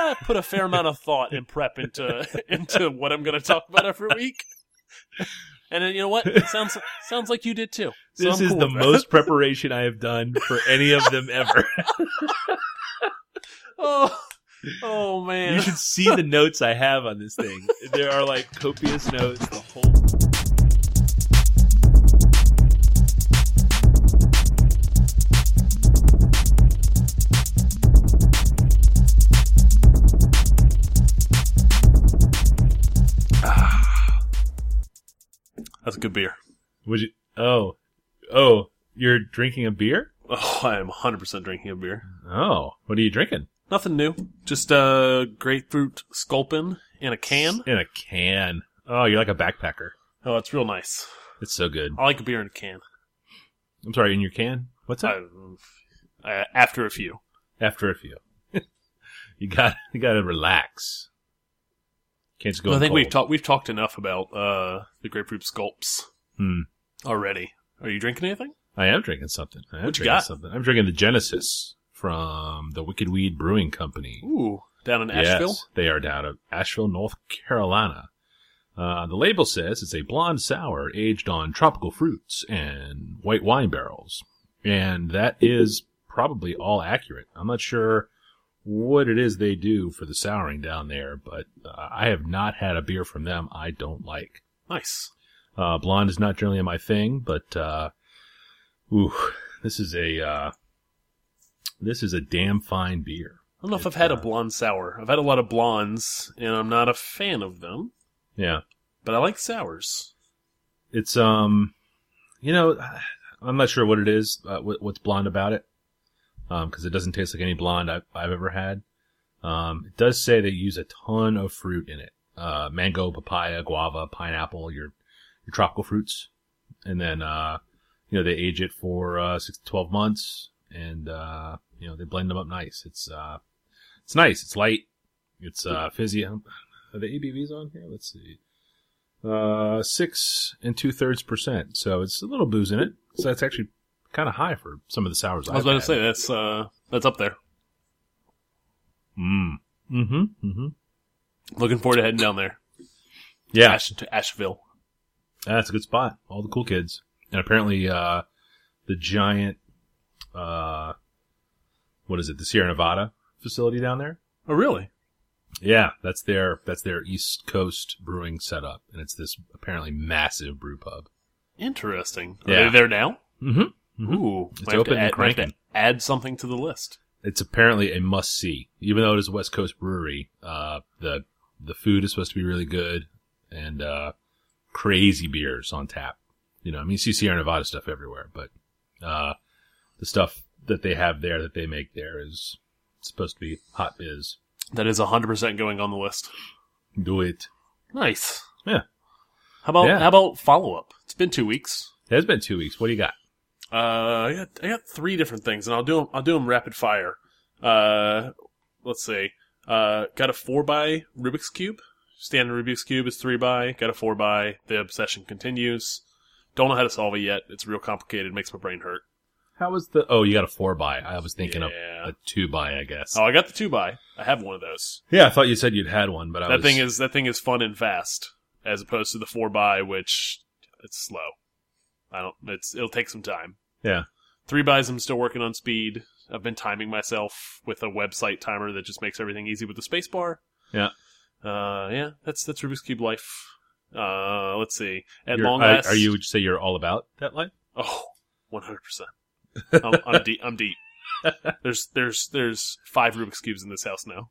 I put a fair amount of thought and prep into into what I'm going to talk about every week. And then you know what? It sounds sounds like you did too. So this I'm is cool the that. most preparation I have done for any of them ever. Oh, oh man. you should see the notes I have on this thing. There are like copious notes. The whole. That's a good beer. Would you? Oh, oh, you're drinking a beer? Oh, I am 100% drinking a beer. Oh, what are you drinking? Nothing new. Just uh, grapefruit sculpin in a can. In a can. Oh, you're like a backpacker. Oh, it's real nice. It's so good. I like a beer in a can. I'm sorry, in your can? What's that? Uh, after a few. After a few. you got you got to relax. Can't just go. I in think we've talked we've talked enough about uh, the grapefruit sculpts Hmm. already. Are you drinking anything? I am drinking something. I am What you drinking got? something. I'm drinking the Genesis from the Wicked Weed Brewing Company. Ooh, down in Asheville. Yes, they are down in Asheville, North Carolina. Uh, the label says it's a blonde sour aged on tropical fruits and white wine barrels. And that is probably all accurate. I'm not sure what it is they do for the souring down there, but uh, I have not had a beer from them I don't like. Nice. Uh, blonde is not generally my thing, but, uh, ooh, this is a, uh, this is a damn fine beer. I don't know if I've had a uh, blonde sour. I've had a lot of blondes, and I'm not a fan of them. Yeah. But I like sours. It's um, you know, I'm not sure what it is, uh, what, what's blonde about it, um, because it doesn't taste like any blonde I've, I've ever had. Um, it does say they use a ton of fruit in it: uh, mango, papaya, guava, pineapple, your your tropical fruits, and then uh, you know they age it for uh, six to twelve months, and uh, you know they blend them up nice. It's uh, it's nice. It's light. It's uh, fizzy. Are the ABVs on here? Let's see uh, six and two thirds percent. So it's a little booze in it. So that's actually kind of high for some of the sours. I was I've about to say that's uh that's up there. Mm. Mm-hmm. Mm-hmm. Looking forward to heading down there. Yeah, Ash, to Asheville. that's a good spot. All the cool kids, and apparently, uh, the giant, uh, what is it? The Sierra Nevada facility down there. Oh, really? Yeah, that's their that's their East Coast brewing setup, and it's this apparently massive brew pub. Interesting. Are Yeah. they there now? Mm-hmm. Mhm. Ooh, It's might have to open and add- to cranking. Add something to the list. it's apparently a must see. Even though it is a West Coast brewery, uh, the the food is supposed to be really good and uh, crazy beers on tap. You know, I mean, you see Sierra Nevada stuff everywhere, but uh, the stuff that they have there that they make there is supposed to be hot biz. That is 100% going on the list. Do it. Nice. Yeah. How about Yeah. how about follow up? It's been two weeks. It has been two weeks. What do you got? Uh, I got I got three different things, and I'll do them. I'll do them rapid fire. Uh, let's see. Uh, got a four by Rubik's cube. Standard Rubik's cube is three by. Got a four by. The obsession continues. Don't know how to solve it yet. It's real complicated. Makes my brain hurt. How was the? Oh, you got a four by. I was thinking Yeah. of a two by. I guess. Oh, I got the two by. I have one of those. yeah, I thought you said you'd had one, but I that was, thing is that thing is fun and fast, as opposed to the four by, which it's slow. I don't. It's it'll take some time. Yeah. Three buys, I'm still working on speed. I've been timing myself with a website timer that just makes everything easy with the space bar. Yeah. Uh, yeah, that's that's Rubik's Cube life. Uh, let's see. At You're- long last, are you? Would you say you're all about that life? Oh, 100 percent. I'm, I'm deep. I'm deep. There's there's there's five Rubik's cubes in this house now.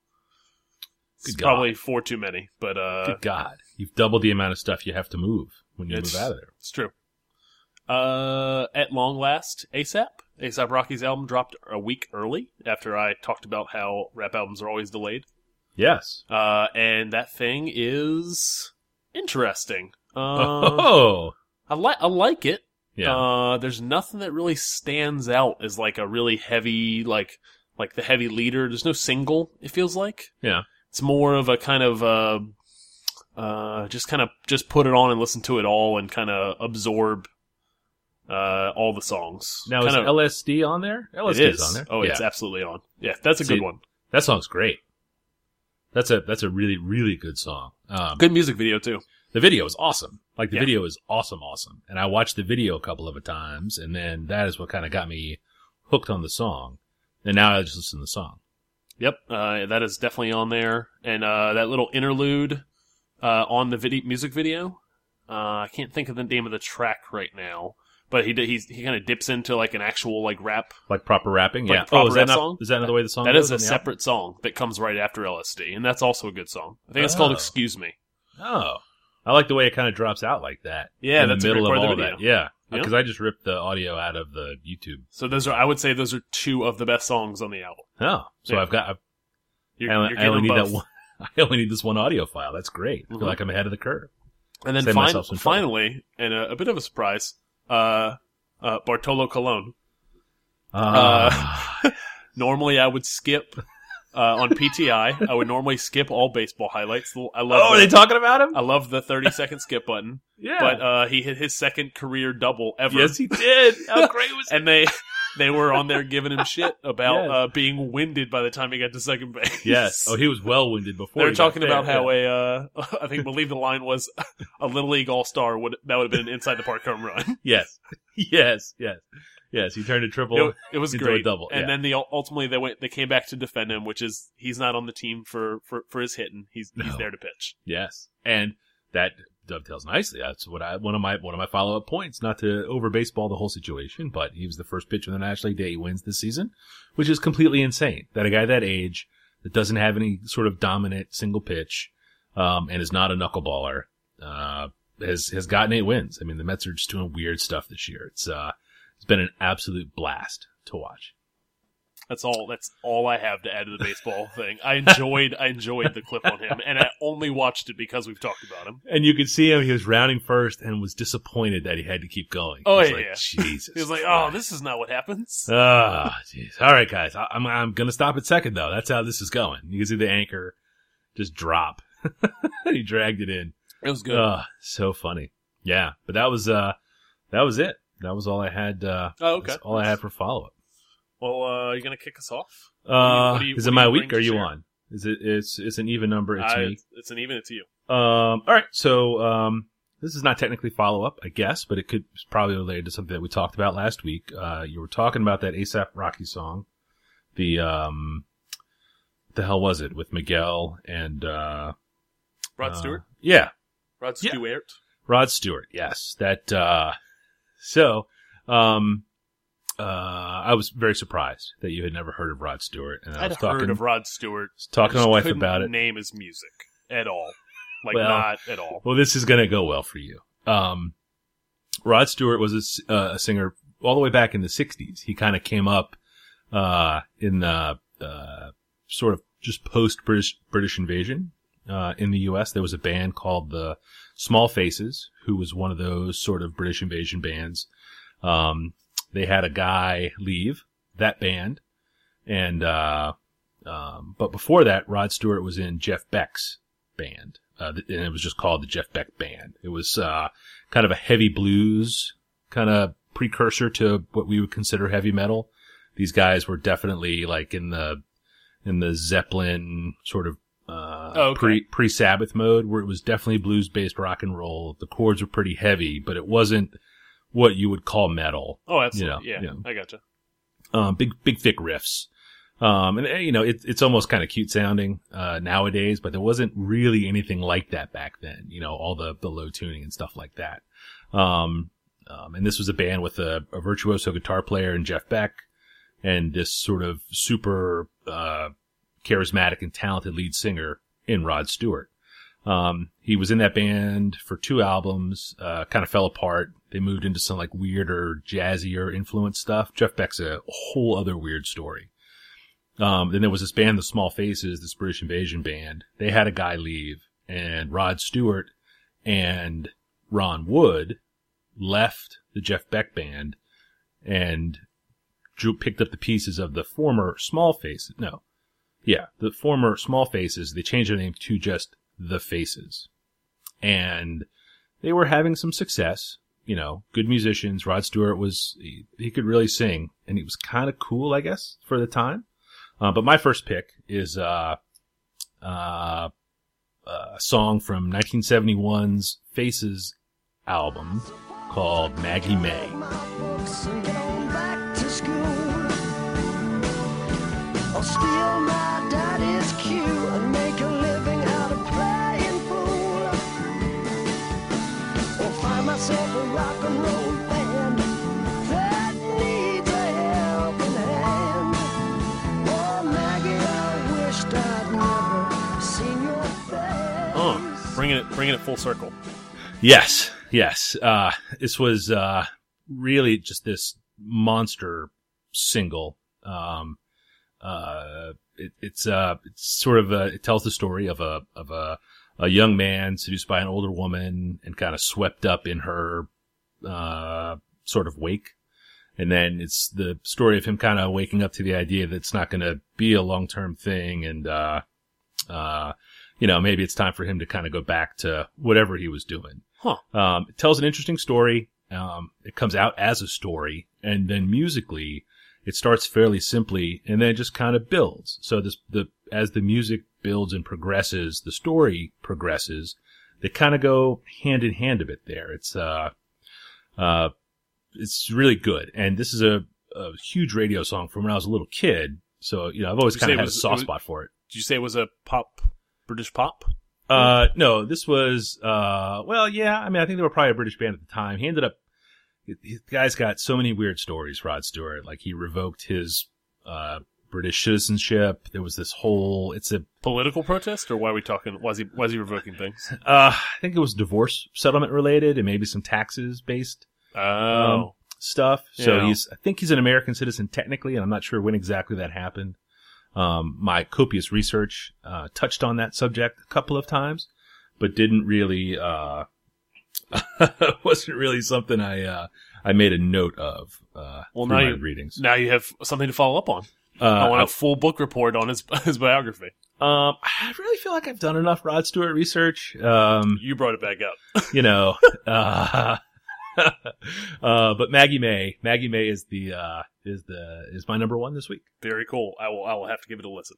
It's Good probably four too many, but uh, Good God, you've doubled the amount of stuff you have to move when you move out of there. It's true. Uh, at long last, ASAP. ASAP Rocky's album dropped a week early after I talked about how rap albums are always delayed. Yes. Uh, and that thing is interesting. Uh, oh, I like I like it. yeah. Uh, there's nothing that really stands out as like a really heavy like like the heavy leader. There's no single. It feels like yeah. it's more of a kind of uh, uh, just kind of just put it on and listen to it all and kind of absorb uh, all the songs. Now is kind LSD on there? it LSD is is on there. Oh, yeah. it's absolutely on. Yeah, that's a See- good one. that song's great. That's a that's a really really good song. Um, Good music video too. the video is awesome. Like the Yeah. video is awesome, awesome. And I watched the video a couple of times, and then that is what kind of got me hooked on the song. And now I just listen to the song. Yep, uh, that is definitely on there, and uh, that little interlude uh, on the video music video. Uh, I can't think of the name of the track right now, but he he's, he kind of dips into like an actual like rap. Like proper rapping, Like yeah. proper oh, is that not song? is that another way the song? That is a separate song that comes right after LSD, and that's also a good song. I think it's called Oh. "Excuse Me." Oh, I like the way it kind of drops out like that. Yeah, in that's the a great part of of all the that. Yeah, Yeah. because I just ripped the audio out of the YouTube. So those are, I would say, those are two of the best songs on the album. Oh, so Yeah. I've got. You're, I, only- you're I only need that one. I only need this one audio file. That's great. I feel mm-hmm. like I'm ahead of the curve. And then fin- myself some trouble. finally, and a, a bit of a surprise, uh, uh, Bartolo Colon. Uh, Normally, I would skip uh, on PTI. I would normally skip all baseball highlights. I love. oh, are the, they talking about him? I love the thirty second skip button. yeah, But uh, he hit his second career double ever. yes, he did. How great was and they they were on there giving him shit about Yes. uh, being winded by the time he got to second base. Yes. Oh, he was well winded before. They were talking there, about how yeah. a, uh, I think, believe the line was a little league all star would that would have been an inside the park home run. Yes, yes, yes, yes. He turned a triple. It, it was Into a great. double, and yeah. then the ultimately they went they came back to defend him, which is he's not on the team for for, for his hitting. He's he's there to pitch. Yes, and that dovetails nicely. That's what I one of my one of my follow up points. Not to over baseball the whole situation, but he was the first pitcher in the National League Day he wins this season, which is completely insane. That a guy that age that doesn't have any sort of dominant single pitch, um, and is not a knuckleballer, uh, has has gotten eight wins. I mean, the Mets are just doing weird stuff this year. It's uh, it's been an absolute blast to watch. That's all. That's all I have to add to the baseball thing. I enjoyed I enjoyed the clip on him, and I only watched it because we've talked about him. And you could see him; he was rounding first and was disappointed that he had to keep going. Oh, yeah, like, yeah. Jesus. He was like. "Oh, this is not what happens." Ah, jeez. All right, guys. I, I'm I'm gonna stop at second though. That's how this is going. You can see the anchor just drop. he dragged it in. It was good. Ah, so funny. Yeah, but that was uh, that was it. That was all I had. Uh, oh, okay. all I had for follow up. Well, uh, you gonna kick us off? Uh, what do you- is it my week? Or are you share? on? Is it? It's it's an even number. It's I- me. It's an even. It's you. Um, all right. So, um, this is not technically follow up, I guess, but it could it's probably related to something that we talked about last week. Uh, you were talking about that ASAP Rocky song. The, um, the hell was it with Miguel and, uh, Rod uh, Stewart. Yeah. Rod yeah. Stewart. Rod Stewart. Yes. That, uh, so, um, uh, I was very surprised that you had never heard of Rod Stewart. And I I'd was heard talking, of Rod Stewart. talking to my wife about it. Name his music at all. Like Well, not at all. Well, this is going to go well for you. Um, Rod Stewart was a uh, a, singer all the way back in the 60s. He kind of came up uh, in the uh, sort of just post British British invasion uh, in the U.S. There was a band called the Small Faces, who was one of those sort of British invasion bands. Um, they had a guy leave that band, and uh, um, but before that, Rod Stewart was in Jeff Beck's band, uh, and it was just called the Jeff Beck Band. It was uh, kind of a heavy blues kind of precursor to what we would consider heavy metal. These guys were definitely like in the in the Zeppelin sort of uh, Oh, okay. pre pre Sabbath mode, where it was definitely blues based rock and roll. The chords were pretty heavy, but it wasn't what you would call metal. Oh, absolutely. you know, yeah, yeah. I gotcha. Um, big big thick riffs. Um, and uh, you know, it, it's almost kind of cute sounding, uh, nowadays, but there wasn't really anything like that back then, you know, all the, the low tuning and stuff like that. Um, um, and this was a band with a, a virtuoso guitar player and Jeff Beck and this sort of super, uh, charismatic and talented lead singer in Rod Stewart. Um, he was in that band for two albums, uh, kind of fell apart. They moved into some like weirder, jazzier influence stuff. Jeff Beck's a whole other weird story. Um, then there was this band, the Small Faces, this British Invasion band. They had a guy leave and Rod Stewart and Ron Wood left the Jeff Beck band and drew, picked up the pieces of the former Small Faces. No. Yeah, the former Small Faces. They changed their name to just The Faces. And they were having some success. You know, good musicians. Rod Stewart was, he, he could really sing and he was kind of cool, I guess, for the time. Uh, but my first pick is, uh, uh, a song from 1971's Faces album called Maggie May. books bringing it bringing it full circle. Yes, yes. Uh, this was uh, really just this monster single. Um, uh, it, it's uh, it's sort of a, it tells the story of a of a a young man seduced by an older woman and kind of swept up in her uh, sort of wake. And then it's the story of him kind of waking up to the idea that it's not going to be a long term thing, and uh, uh, you know, maybe it's time for him to kind of go back to whatever he was doing. Huh. Um, it tells an interesting story. Um, it comes out as a story, and then musically, it starts fairly simply, and then it just kind of builds. So this the as the music builds and progresses, the story progresses. They kind of go hand in hand a bit there. It's uh, uh, it's really good, and this is a, a huge radio song from when I was a little kid. So you know, I've always kind of had a was- it soft was- spot for it. Did you say it was a pop British pop? Uh, no, this was, uh, well, yeah, I mean, I think they were probably a British band at the time. He ended up, the guy's got so many weird stories, Rod Stewart. Like, he revoked his, uh, British citizenship. There was this whole, it's a, Political protest, or why are we talking? Why is he why is he revoking things? uh, I think it was divorce settlement related and maybe some taxes based Oh, stuff. So Yeah. he's, I think he's an American citizen technically, and I'm not sure when exactly that happened. Um, my copious research, uh, touched on that subject a couple of times, but didn't really, uh, wasn't really something I, uh, I made a note of, uh, Well, now my you- readings. now you have something to follow up on. Uh, I want a full book report on his his biography. um, I really feel like I've done enough Rod Stewart research. Um, You brought it back up. you know, uh, uh, but Maggie May, Maggie May is the, uh, is the, is my number one this week. Very cool. I will I will have to give it a listen.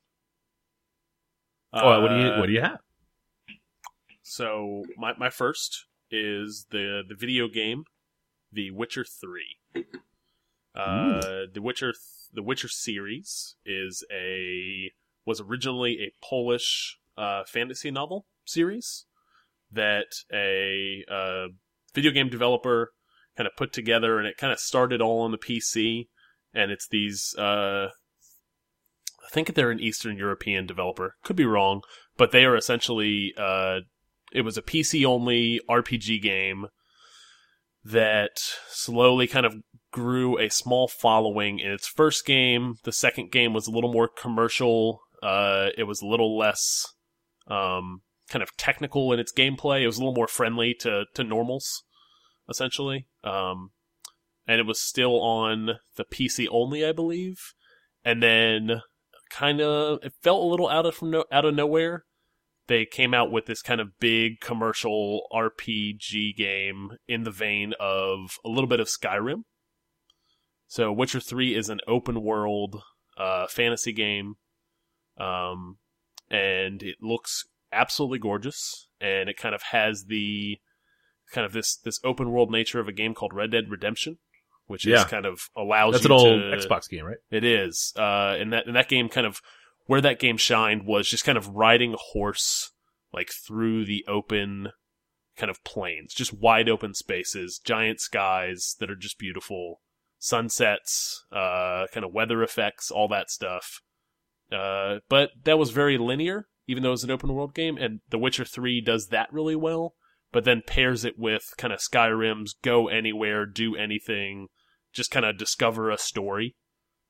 Oh, what do you Uh, what do you have? So my my first is the the video game, The Witcher Three. Uh, the Witcher the Witcher series is a was originally a Polish uh, fantasy novel series that a uh, video game developer kind of put together, and it kind of started all on the PC. And it's these, uh, I think they're an Eastern European developer. Could be wrong, but they are essentially uh, it was a PC only RPG game that slowly kind of grew a small following in its first game. The second game was a little more commercial. Uh, it was a little less um, kind of technical in its gameplay. It was a little more friendly to to normals, essentially. Um, and it was still on the PC only, I believe. And then, kind of, it felt a little out of from no, out of nowhere they came out with this kind of big commercial RPG game in the vein of a little bit of Skyrim. So Witcher 3 is an open world uh, fantasy game. Um, and it looks absolutely gorgeous and it kind of has the kind of this this open world nature of a game called Red Dead Redemption, which Yeah. is kind of allows That's you an old to Xbox game, right? it is. Uh, and that and that game kind of where that game shined was just kind of riding a horse like through the open kind of plains, just wide open spaces, giant skies that are just beautiful, sunsets, uh, kind of weather effects, all that stuff. Uh, but that was very linear, even though it's an open world game, and The Witcher 3 does that really well, but then pairs it with kind of Skyrim's go anywhere, do anything, just kind of discover a story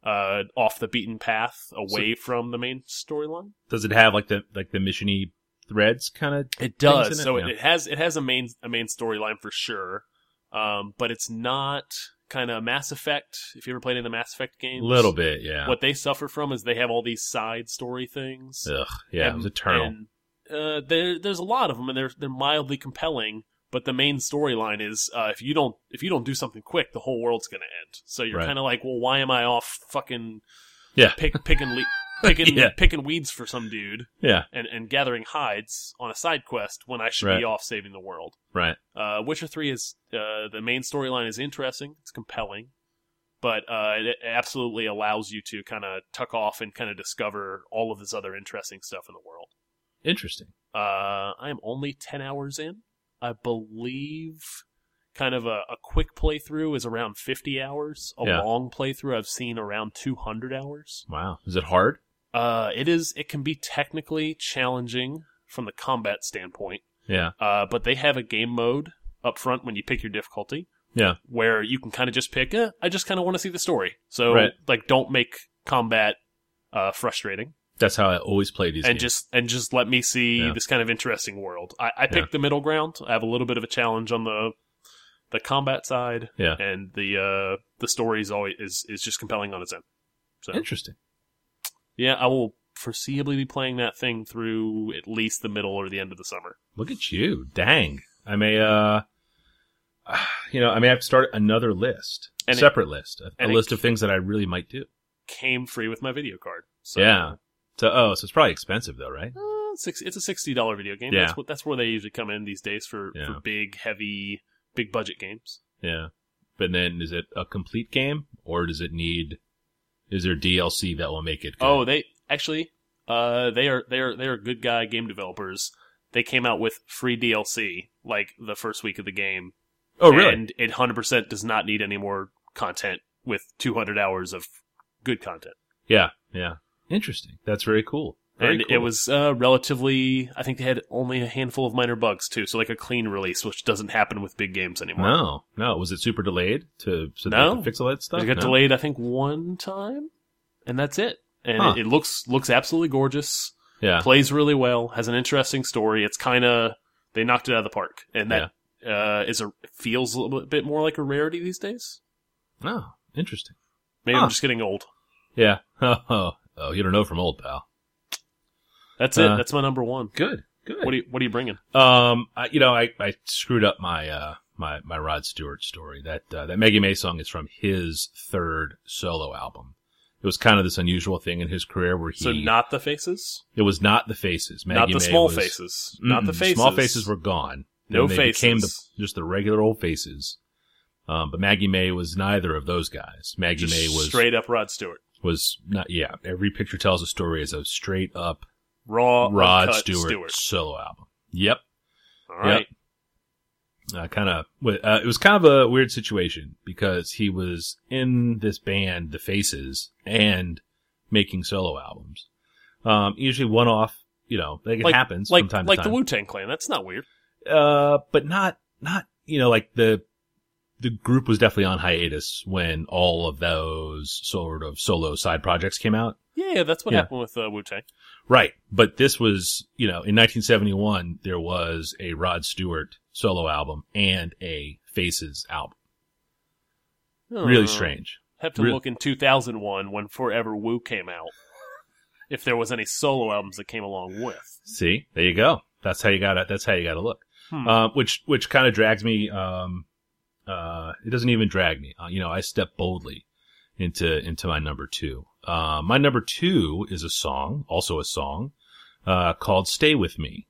uh, off the beaten path, away from the main storyline. Does it have like the like the missiony threads kind of? It does, it? So Yeah. it, it has it has a main a main storyline for sure, um, but it's not kind of Mass Effect. If you ever played any of the Mass Effect games, A little bit, yeah. What they suffer from is they have all these side story things. Ugh, yeah, it was eternal. And, uh, there, there's a lot of them, and they're they're mildly compelling. But the main storyline is uh, if you don't if you don't do something quick, the whole world's gonna end. So you're Right. kind of like, well, why am I off fucking yeah, pick pick and le- picking Yeah. picking weeds for some dude Yeah, and, and gathering hides on a side quest when I should be off saving the world. right. Uh, Witcher Three is uh, the main storyline is interesting. It's compelling, but uh, it, it absolutely allows you to kind of tuck off and kind of discover all of this other interesting stuff in the world. Interesting. Uh, I am only ten hours in. I believe kind of a, a quick playthrough is around fifty hours. A Yeah. long playthrough I've seen around two hundred hours. Wow. Is it hard? Uh, it is. It can be technically challenging from the combat standpoint. Yeah. Uh, but they have a game mode up front when you pick your difficulty Yeah. where you can kind of just pick, eh, I just kind of want to see the story. So, Right. like, don't make combat uh, frustrating, That's how I always play these and games. just and just let me see Yeah. this kind of interesting world. I, I picked the middle ground. I have a little bit of a challenge on the the combat side, Yeah. and the uh, the story is always is is just compelling on its own. So, Interesting. Yeah, I will foreseeably be playing that thing through at least the middle or the end of the summer. Look at you. Dang. I may, uh, you know, I may have to start another list, And it- separate list, a, a list of things that I really might do. Came free with my video card. So, Yeah. So, oh, so it's probably expensive though, right? Uh, six, it's a sixty dollar video game. Yeah. That's what that's where they usually come in these days for, Yeah. for big, heavy, big budget games. Yeah. But then is it a complete game or does it need, is there DLC that will make it good? Oh, they actually, uh, they are they are they are good guy game developers. They came out with free DLC like the first week of the game. oh really? And it hundred percent does not need any more content with two hundred hours of good content. yeah. Yeah. Interesting. That's very cool. Very and cool. it was uh, relatively. I think they had only a handful of minor bugs too, so like a clean release, which doesn't happen with big games anymore. No, no. Was it super delayed to so No. they fix all that stuff? It got No? delayed, I think, one time, and that's it. And Huh. it, it looks looks absolutely gorgeous. Yeah. Plays really well. Has an interesting story. It's kind of they knocked it out of the park, and that uh, is a feels a little bit more like a rarity these days. Oh, interesting. Maybe Huh. I'm just getting old. Yeah. Oh, oh, you don't know from old pal. That's it. Uh, That's my number one. Good. Good. What are you What are you bringing? Um, I, you know, I, I screwed up my, uh, my, my Rod Stewart story. That, uh, that Maggie May song is from his third solo album. It was kind of this unusual thing in his career where he, So not the faces, it was not the faces. Maggie not the May small was- faces, not the faces. Small faces were gone. No they became the, just the regular old faces. Um, but Maggie May was neither of those guys. Maggie Just May was, straight up Rod Stewart, was not, yeah, every picture tells a story as a straight up raw Rod Stewart, Stewart. solo album. Yep. All right. uh, kind of uh, it was kind of a weird situation because he was in this band the faces and making solo albums um usually one off you know like it happens Like from time like to the time Wu Tang Clan. That's not weird. uh but not not you know like the the group was definitely on hiatus when all of those sort of solo side projects came out Yeah, that's what Yeah. happened with uh, Wu Tang. Right. But this was, you know, in 1971, there was a Rod Stewart solo album and a Faces album. Really strange. Have to Real- look in 2001 when Forever Wu came out. If there was any solo albums that came along with. See, there you go. That's how you got to That's how you got to look. Hmm. Uh, which, which kind of drags me, um, uh, it doesn't even drag me. Uh, you know, I step boldly into, into my number two. Uh, my number two is a song, also a song, uh, called Stay With Me.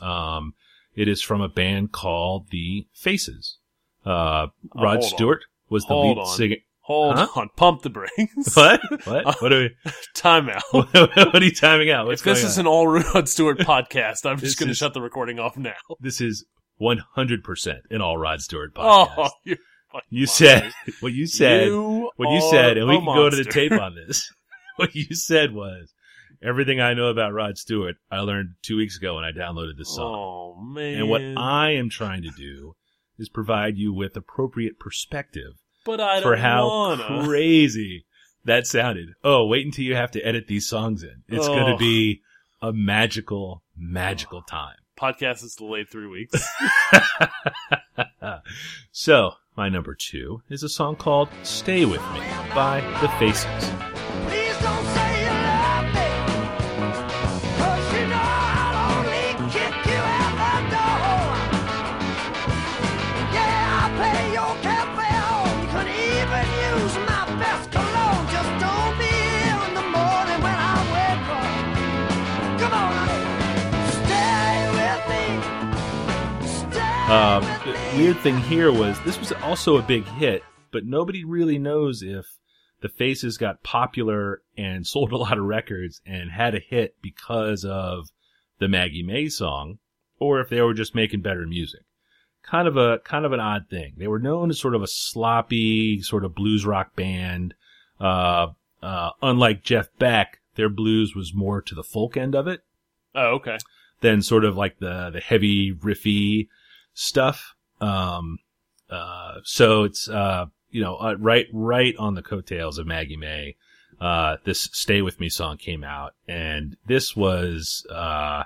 Um, it is from a band called The Faces. Uh, Uh, Rod hold on. Stewart was the Hold lead singer. Hold Huh? on, pump the brakes. What? What? What are we, Time out. what are you timing out? What's if this is on? an all Rod Stewart podcast, I'm just going to shut the recording off now. This is 100% an all Rod Stewart oh, podcast. Oh, you monsters. said what you said. You what you said, and we can go to the tape on this. what you said was everything I know about Rod Stewart. I learned two weeks ago when I downloaded this song. Oh man! and what I am trying to do is provide you with appropriate perspective but I don't for how wanna. crazy that sounded. Oh, wait until you have to edit these songs in. It's going Oh. to be a magical, magical time. Podcast is delayed three weeks. so, my number two is a song called Stay With Me by The Faces. Um, the weird thing here was this was also a big hit, but nobody really knows if the Faces got popular and sold a lot of records and had a hit because of the Maggie May song, or if they were just making better music. Kind of a kind of an odd thing. They were known as sort of a sloppy sort of blues rock band. Uh, uh, unlike Jeff Beck, their blues was more to the folk end of it Oh, okay. than sort of like the the heavy riffy stuff. Um, uh, so it's uh, you know, uh, right right on the coattails of Maggie May. Uh, this "Stay with Me" song came out, and this was uh,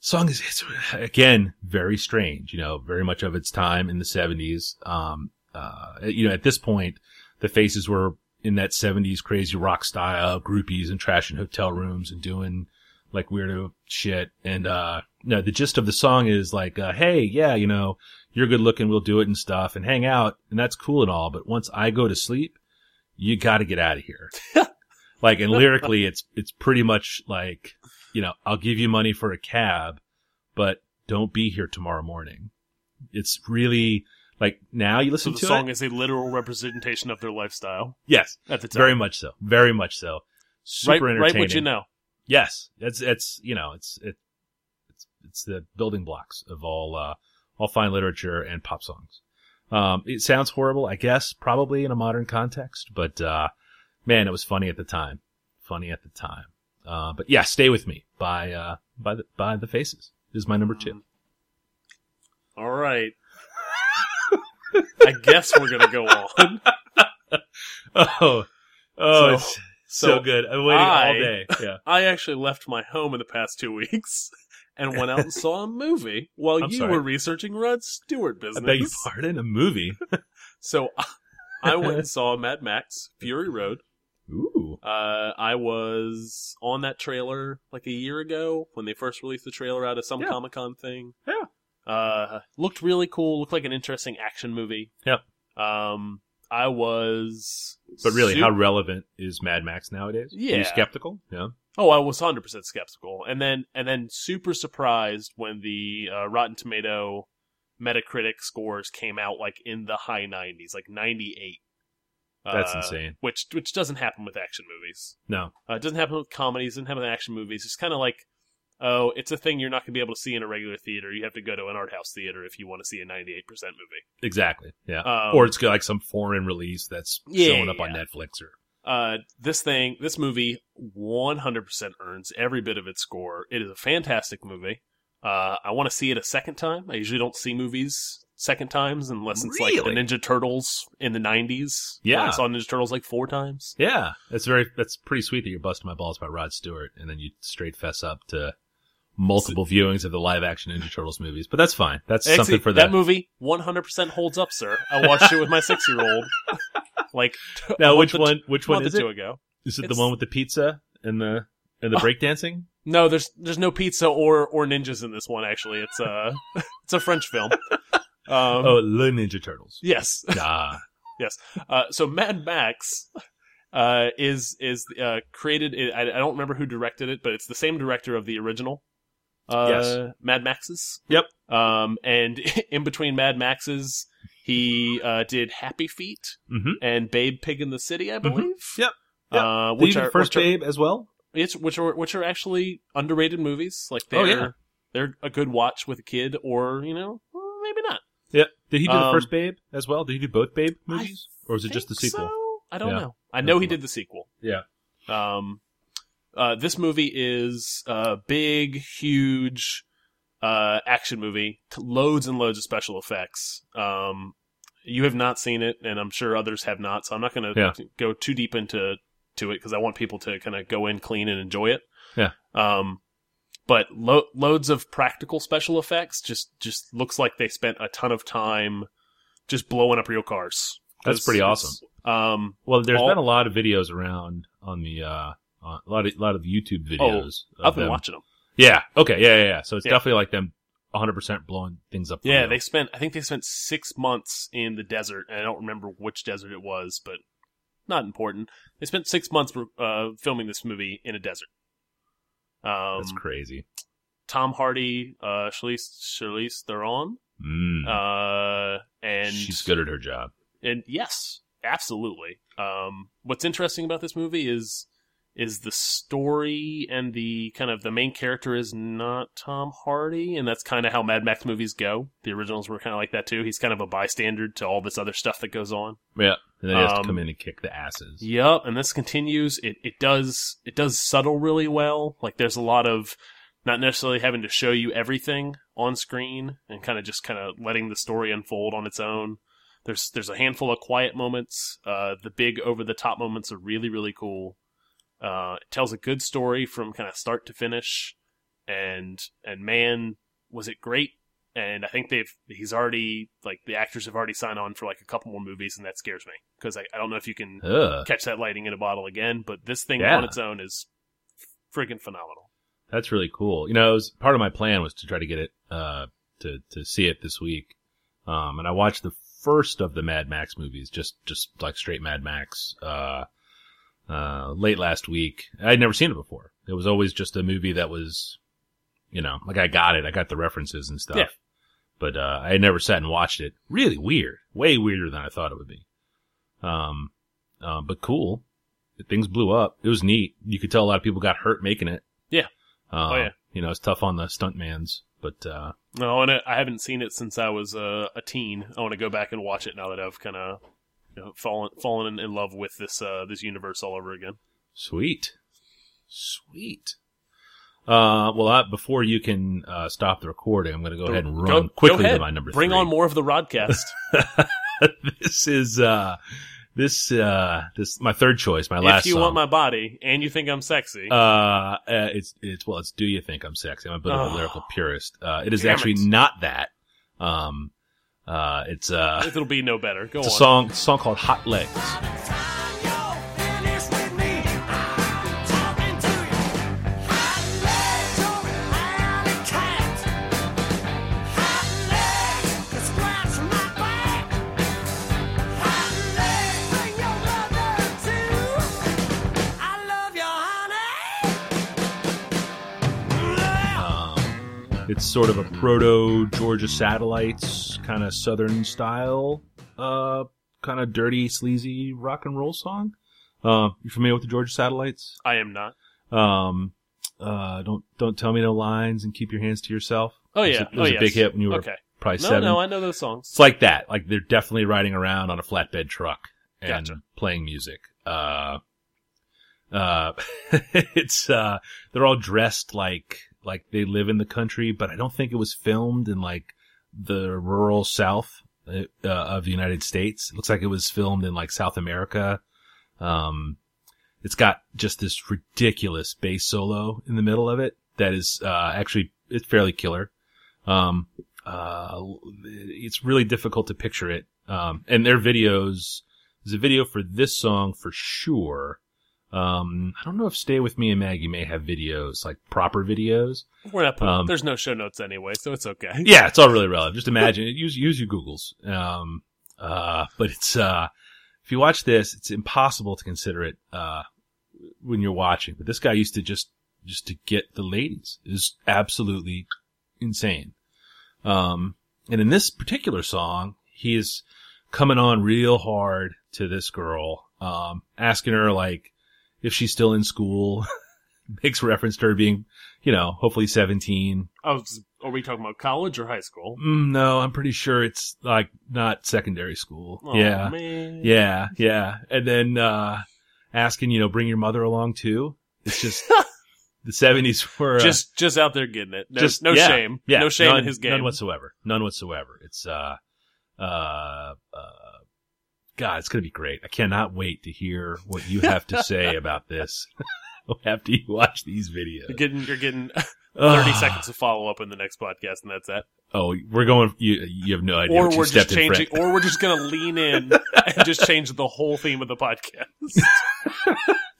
song is it's, again very strange. You know, very much of its time in the seventies. Um, uh, you know, at this point, the faces were in that seventies crazy rock style, groupies and trashing hotel rooms and doing like weirdo shit. And, uh, no, the gist of the song is like, uh, Hey, yeah, you know, you're good looking. We'll do it and stuff and hang out. And that's cool and all. But once I go to sleep, you got to get out of here. like, and lyrically, it's, it's pretty much like, you know, I'll give you money for a cab, but don't be here tomorrow morning. It's really like now you So listen the to the song it. is a literal representation of their lifestyle yes, at the time. very much so. Very much so. Super right, entertaining. right what you know. Yes, it's it's you know it's it, it's the building blocks of all uh, all fine literature and pop songs. Um, it sounds horrible, I guess, probably in a modern context, but uh, man, it was funny at the time. Funny at the time. Uh, but yeah, stay with me by uh, by the by the faces is my number two. All right. I guess we're gonna go on. Oh, oh, So- it's so, so good. I'm waiting I- all day. Yeah. I actually left my home in the past two weeks and went out and saw a movie while I'm you sorry. were researching Rod Stewart business. I beg your pardon. A movie. So I went and saw Mad Max Fury Road. Ooh. Uh, I was on that trailer like a year ago when they first released the trailer out of some Yeah. Comic Con thing. Yeah. Uh, looked really cool. Looked like an interesting action movie. Yeah. Um, I was. But really, how relevant is Mad Max nowadays? Are Yeah. you skeptical? Yeah. Oh, I was hundred percent skeptical, and then and then super surprised when the uh, Rotten Tomato Metacritic scores came out like in the high nineties, like ninety eight. That's insane. Which which doesn't happen with action movies. No. Uh, it doesn't happen with comedies. Doesn't happen with action movies. It's kind of like, oh, it's a thing you're not going to be able to see in a regular theater. You have to go to an art house theater if you want to see a 98 percent movie. Exactly. Yeah. Um, or it's like some foreign release that's Yeah, showing up on. Netflix or. Uh, this thing, this movie, 100 percent earns every bit of its score. It is a fantastic movie. Uh, I want to see it a second time. I usually don't see movies second times unless it's like the Ninja Turtles in the 90s. Yeah. I saw Ninja Turtles like four times. Yeah. That's very, that's pretty sweet that you're busting my balls about Rod Stewart and then you straight fess up to multiple viewings of the live action Ninja Turtles movies. But that's fine. That's Actually, something for that movie 100% holds up, sir. I watched it with my six year old. Like, Now, which or- one, which one is it? two ago. Is it the one with the pizza and the, and the Oh. breakdancing? No, there's there's no pizza or or ninjas in this one. Actually, it's a it's a French film. Um, oh, the Ninja Turtles. yes. Ah. Uh, so Mad Max uh, is is uh, created. I, I don't remember who directed it, but it's the same director of the original. Uh, Yes. Mad Maxes. Yep. Um, and in between Mad Maxes, he uh, did Happy Feet Mm-hmm. and Babe Pig in the City, I believe. Yep. Yep. Uh, which are first which are, babe as well? it's which are which are actually underrated movies. Like they're Oh, yeah. they're a good watch with a kid, or you know, maybe not. Yeah. Did he do the Um, first Babe as well? Did he do both Babe movies, or was it just the sequel? so? I don't Yeah. know. I know he did the sequel. Yeah. Um, uh, this movie is a big, huge uh, action movie. Loads and loads of special effects. Um, you have not seen it, and I'm sure others have not. So I'm not going to Yeah. go too deep into to it because I want people to kind of go in clean and enjoy it. Yeah. Um, but lo- loads of practical special effects. Just just looks like they spent a ton of time just blowing up real cars. That's pretty awesome. Um, Well, there's all- been a lot of videos around on the uh, uh, a lot of a lot of YouTube videos. of I've been them. watching them. Yeah. Okay. Yeah. Yeah. Yeah. So it's Yeah. definitely like them 100 percent blowing things up. Yeah, they spent. I think they spent six months in the desert, and I don't remember which desert it was, but not important. They spent six months uh, filming this movie in a desert. Um, That's crazy. Tom Hardy, uh, Charlize, Charlize Theron Mm. Uh, and She's good at her job. and yes, absolutely. Um, what's interesting about this movie is is the story and the kind of the main character is not Tom Hardy, and that's kind of how Mad Max movies go. The originals were kind of like that too. He's kind of a bystander to all this other stuff that goes on. Yeah, and then he has to Um, come in and kick the asses. Yep, and this continues. It it does it does subtle really well. Like there's a lot of not necessarily having to show you everything on screen and kind of just kind of letting the story unfold on its own. There's there's a handful of quiet moments. Uh, the big over the top moments are really really cool. Uh, it tells a good story from kind of start to finish, and and man, was it great! And I think they've he's already like the actors have already signed on for like a couple more movies, and that scares me because I, I don't know if you can Ugh, catch that lighting in a bottle again. But this thing Yeah. on its own is friggin' phenomenal. that's really cool. You know, it was, part of my plan was to try to get it uh, to to see it this week. Um, and I watched the first of the Mad Max movies, just just like straight Mad Max, uh, uh, late last week. I'd never seen it before. It was always just a movie that was, you know, like I got it, I got the references and stuff. Yeah. But uh, I had never sat and watched it. Really weird, way weirder than I thought it would be. Um, uh, but cool. Things blew up. It was neat. You could tell a lot of people got hurt making it. Yeah. Uh, Oh, yeah. You know, it's tough on the stuntmans, but uh, No, I, wanna, I haven't seen it since I was uh, a teen. I want to go back and watch it now that I've kind of know, fallen fallen in, love with this uh, this universe all over again. sweet, sweet. Uh, well, I, before you can uh, stop the recording, I'm going to go ahead and run go quickly ahead. to my number Bring three. on more of the Rodcast. this is uh, this uh, this my third choice, my if last If you song. want my body and you think I'm sexy, uh, uh, it's it's well, it's Do You Think I'm Sexy? I'm a bit of a Oh. lyrical purist. Uh, it is actually it. not that. Um, uh, it's uh, it'll be no better. Go it's a on. song, it's a song called Hot Legs. Um, it's sort of a proto Georgia Satellites kind of Southern style, uh, kind of dirty, sleazy rock and roll song. Uh, you familiar with the Georgia Satellites? I am not. Um, uh, don't don't tell me no lines and keep your hands to yourself. Oh It was yeah, a- it was oh, a yes. big hit when you were okay. probably No, seven. no, I know those songs. It's like that. Like they're definitely riding around on a flatbed truck and Gotcha. playing music. Uh, uh, it's, uh, they're all dressed like, like they live in the country, but I don't think it was filmed in like the rural South uh, uh, of the United States. It looks like it was filmed in like South America. Um, it's got just this ridiculous bass solo in the middle of it that is, uh, actually, it's fairly killer. Um, uh, it's really difficult to picture it. Um, and their videos, there's a video for this song for sure. Um, I don't know if Stay With Me and Maggie may have videos, like proper videos. We're not. Putting, Um, there's no show notes anyway, so it's okay. Yeah, it's all really relevant. Just imagine it. Use, use your Googles. Um, uh, but it's, uh, if you watch this, it's impossible to consider it, uh, when you're watching. But this guy used to just, just to get the ladies is absolutely insane. Um, and in this particular song, he is coming on real hard to this girl, um, asking her like if she's still in school, makes reference to her being, you know, hopefully 17. Oh, are we talking about college or high school? Mm, no, I'm pretty sure it's like not secondary school. Oh, yeah. man. Yeah. Yeah. And then, uh, asking, you know, bring your mother along too. It's just the 70s were uh, Just, just out there getting it. No, just no yeah, shame. Yeah. No shame none, in his game. None whatsoever. None whatsoever. It's, uh, uh, uh, God, it's going to be great. I cannot wait to hear what you have to say about this after you watch these videos. You're getting, you're getting 30 Ugh. seconds of follow up in the next podcast, and that's that. Oh, we're going, you, you have no idea. Or what we're just changing, or we're just gonna lean in and just change the whole theme of the podcast.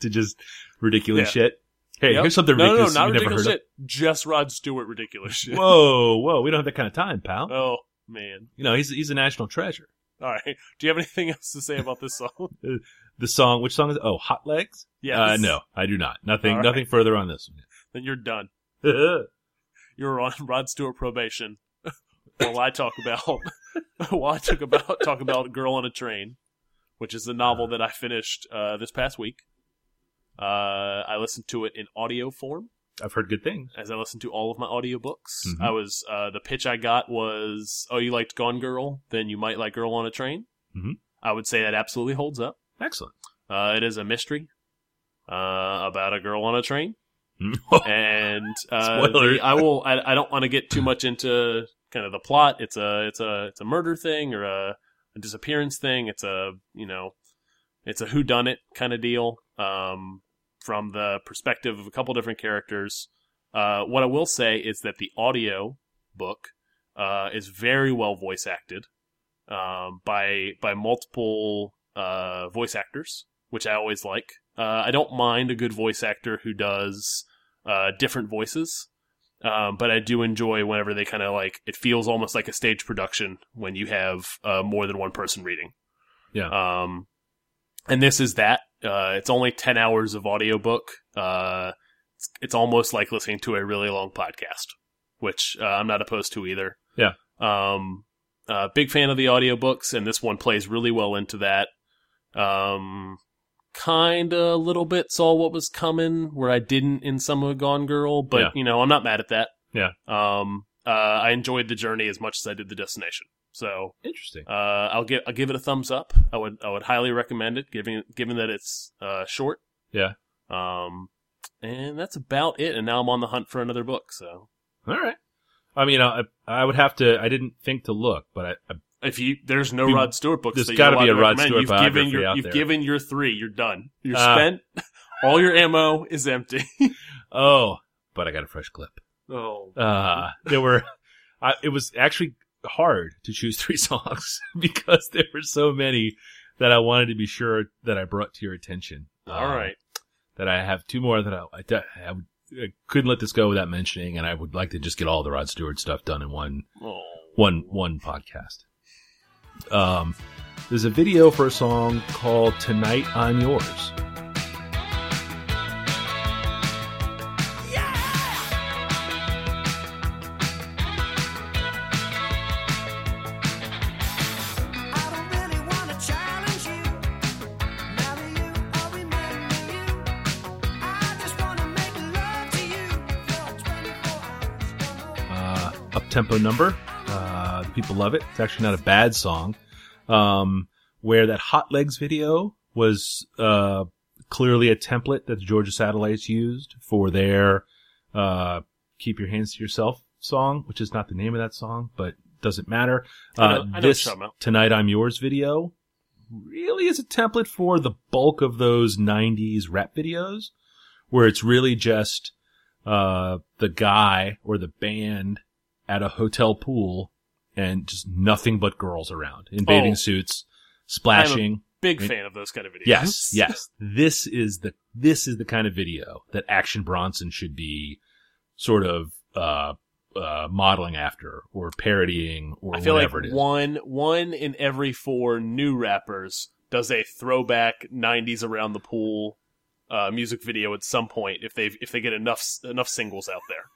to just ridiculous Yeah. shit. Hey, Yep. here's something no, no, ridiculous no, not ridiculous heard shit. Just Rod Stewart ridiculous shit. Whoa, whoa, we don't have that kind of time, pal. Oh man. You know, he's he's a national treasure. All right. Do you have anything else to say about this song? The song, which song is? Oh, Hot Legs. Yes. Uh, no, I do not. Nothing, right. nothing further on this One. Then you're done. You're on Rod Stewart probation. while I talk about while I talk about talk about Girl on a Train, which is the novel that I finished uh, this past week. Uh, I listened to it in audio form I've heard good things. as I listened to all of my audiobooks. Mhm. I was uh, the pitch I got was, "Oh, you liked Gone Girl, then you might like Girl on a Train." Mhm. I would say that absolutely holds up. Excellent. Uh, it is a mystery uh, about a girl on a train, Mhm. and uh, the- I will. I, I don't want to get too much into kind of the plot. It's a it's a it's a murder thing or a, a disappearance thing. It's a you know, it's a who done it kind of deal. Um, from the perspective of a couple different characters. Uh, what I will say is that the audio book uh, is very well voice acted um, by by multiple uh, voice actors, which I always like. Uh, I don't mind a good voice actor who does uh, different voices, um, but I do enjoy whenever they kind of like it feels almost like a stage production when you have uh, more than one person reading. Yeah. Um, and this is that. Uh, it's only ten hours of audiobook. Uh, it's, it's almost like listening to a really long podcast, which uh, I'm not opposed to either. Yeah. Um, uh, big fan of the audiobooks, and this one plays really well into that. Um, kind of a little bit saw what was coming where I didn't in some of Gone Girl, but Yeah. you know, I'm not mad at that. Yeah. Um, uh, I enjoyed the journey as much as I did the destination. So, Interesting. uh, I'll give I'll give it a thumbs up. I would I would highly recommend it, given given that it's uh short. Yeah. Um, and that's about it. And now I'm on the hunt for another book. So All right. I mean, I, I would have to. I didn't think to look, but I, I if you there's no Rod Stewart books, there's gotta you're be a Rod to recommend. Stewart You've given your out you've there. given your three. You're done. You're Ah. spent. All your ammo is empty. oh, but I got a fresh clip. oh, Uh, there were. I, it was actually hard to choose three songs because there were so many that I wanted to be sure that I brought to your attention. all Um, right. That I have two more that I, I, I, I couldn't let this go without mentioning, and I would like to just get all the Rod Stewart stuff done in one Oh. one one podcast. Um, there's a video for a song called "Tonight I'm Yours." Uh, tempo number. Uh, people love it. It's actually not a bad song. Um, where that Hot Legs video was uh, clearly a template that the Georgia Satellites used for their uh, "Keep Your Hands to Yourself" song, which is not the name of that song, but doesn't matter. I know- Uh, I know this. "Tonight I'm Yours" video really is a template for the bulk of those '90s rap videos, where it's really just uh, the guy or the band at a hotel pool and just nothing but girls around in bathing Oh. suits, splashing. Big fan of those kind of videos. Yes, yes. This is the this is the kind of video that Action Bronson should be sort of uh uh modeling after or parodying or I feel whatever like it is. one one in every four new rappers does a throwback '90s around the pool uh, music video at some point if they if they get enough enough singles out there.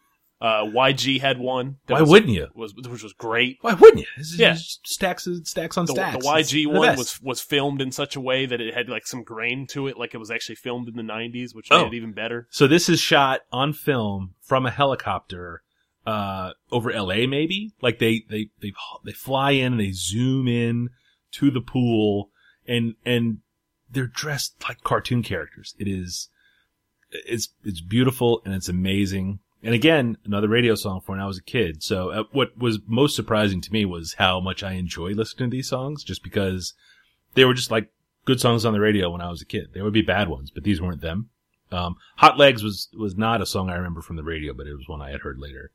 Uh, YG had one. that Why was, wouldn't you? Was which was great. Why wouldn't you? This is Yeah. stacks and stacks on The, stacks. the YG It's one best. was was filmed in such a way that it had like some grain to it, like it was actually filmed in the '90s, which Oh. made it even better. So this is shot on film from a helicopter uh over LA maybe. Like they they they they fly in and they zoom in to the pool and and they're dressed like cartoon characters. It is it's it's beautiful and it's amazing. And again, another radio song for when I was a kid. So uh, what was most surprising to me was how much I enjoy listening to these songs just because they were just like good songs on the radio when I was a kid. There would be bad ones, but these weren't them. Um, Hot Legs was, was not a song I remember from the radio, but it was one I had heard later.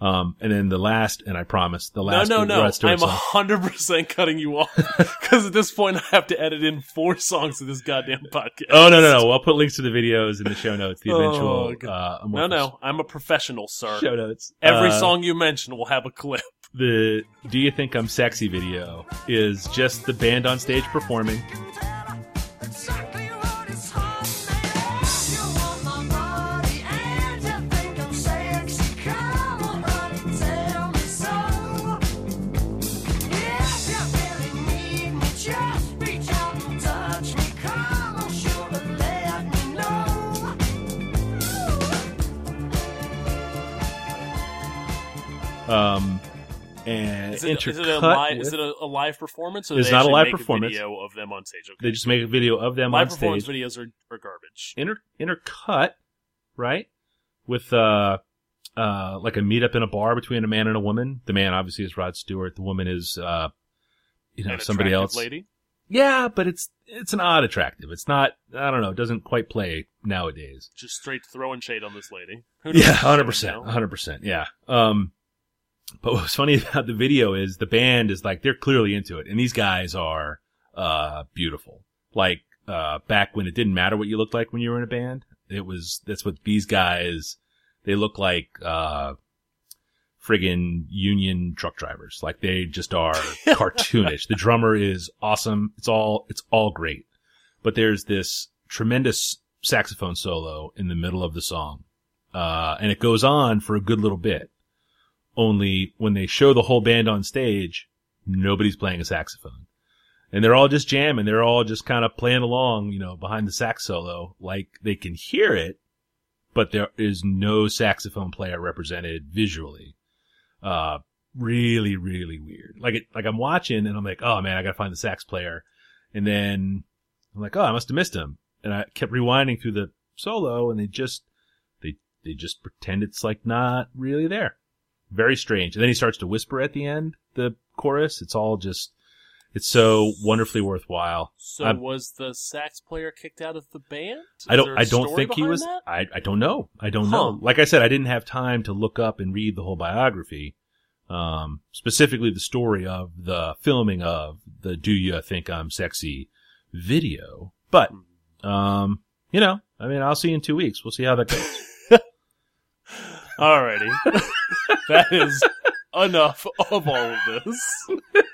Um, and then the last, and I promise, the last no, no, no! I'm song. hundred percent cutting you off because at this point I have to edit in four songs to this goddamn podcast. Oh no, no, no! I'll put links to the videos in the show notes. The Oh, eventual, God. uh, No, no, I'm a professional, sir. show notes. Every Uh, song you mention will have a clip. the "Do You Think I'm Sexy" video is just the band on stage performing. Um, and Is it, is it a live? with- Is it a, a live performance? Or It's not a live performance. video of them on stage. Okay. they just make a video of them live on performance stage. videos are, are garbage. inter intercut, right? With uh uh like a meetup in a bar between a man and a woman. The man obviously is Rod Stewart. The woman is uh you know An somebody else. lady. Yeah, but it's it's an odd attractive. It's not I don't know, it doesn't quite play nowadays. Just straight throwing shade on this lady. Yeah, hundred percent, hundred percent. Yeah. Um, but what's funny about the video is the band is like they're clearly into it, and these guys are uh beautiful. Like uh back when it didn't matter what you looked like when you were in a band, it was that's what these guys. They look like uh friggin' union truck drivers. Like they just are cartoonish. the drummer is awesome. It's all it's all great. But there's this tremendous saxophone solo in the middle of the song. Uh, and it goes on for a good little bit. Only when they show the whole band on stage, nobody's playing a saxophone. And they're all just jamming. They're all just kind of playing along, you know, behind the sax solo. Like they can hear it, but there is no saxophone player represented visually. Uh, really, really weird. Like it, like I'm watching and I'm like, oh man, I gotta find the sax player. And then I'm like, oh, I must have missed him. And I kept rewinding through the solo and they just, they, they just pretend it's like not really there. Very strange. And then he starts to whisper at the end, the chorus. It's all just, it's so wonderfully worthwhile. So I'm- was the sax player kicked out of the band? I don't. I don't think he was. that? I. I don't know. I don't Huh. know. Like I said, I didn't have time to look up and read the whole biography. Um, specifically the story of the filming of the "Do You Think I'm Sexy" video. But, um, you know, I mean, I'll see you in two weeks. We'll see how that goes. Alrighty. that is enough of all of this.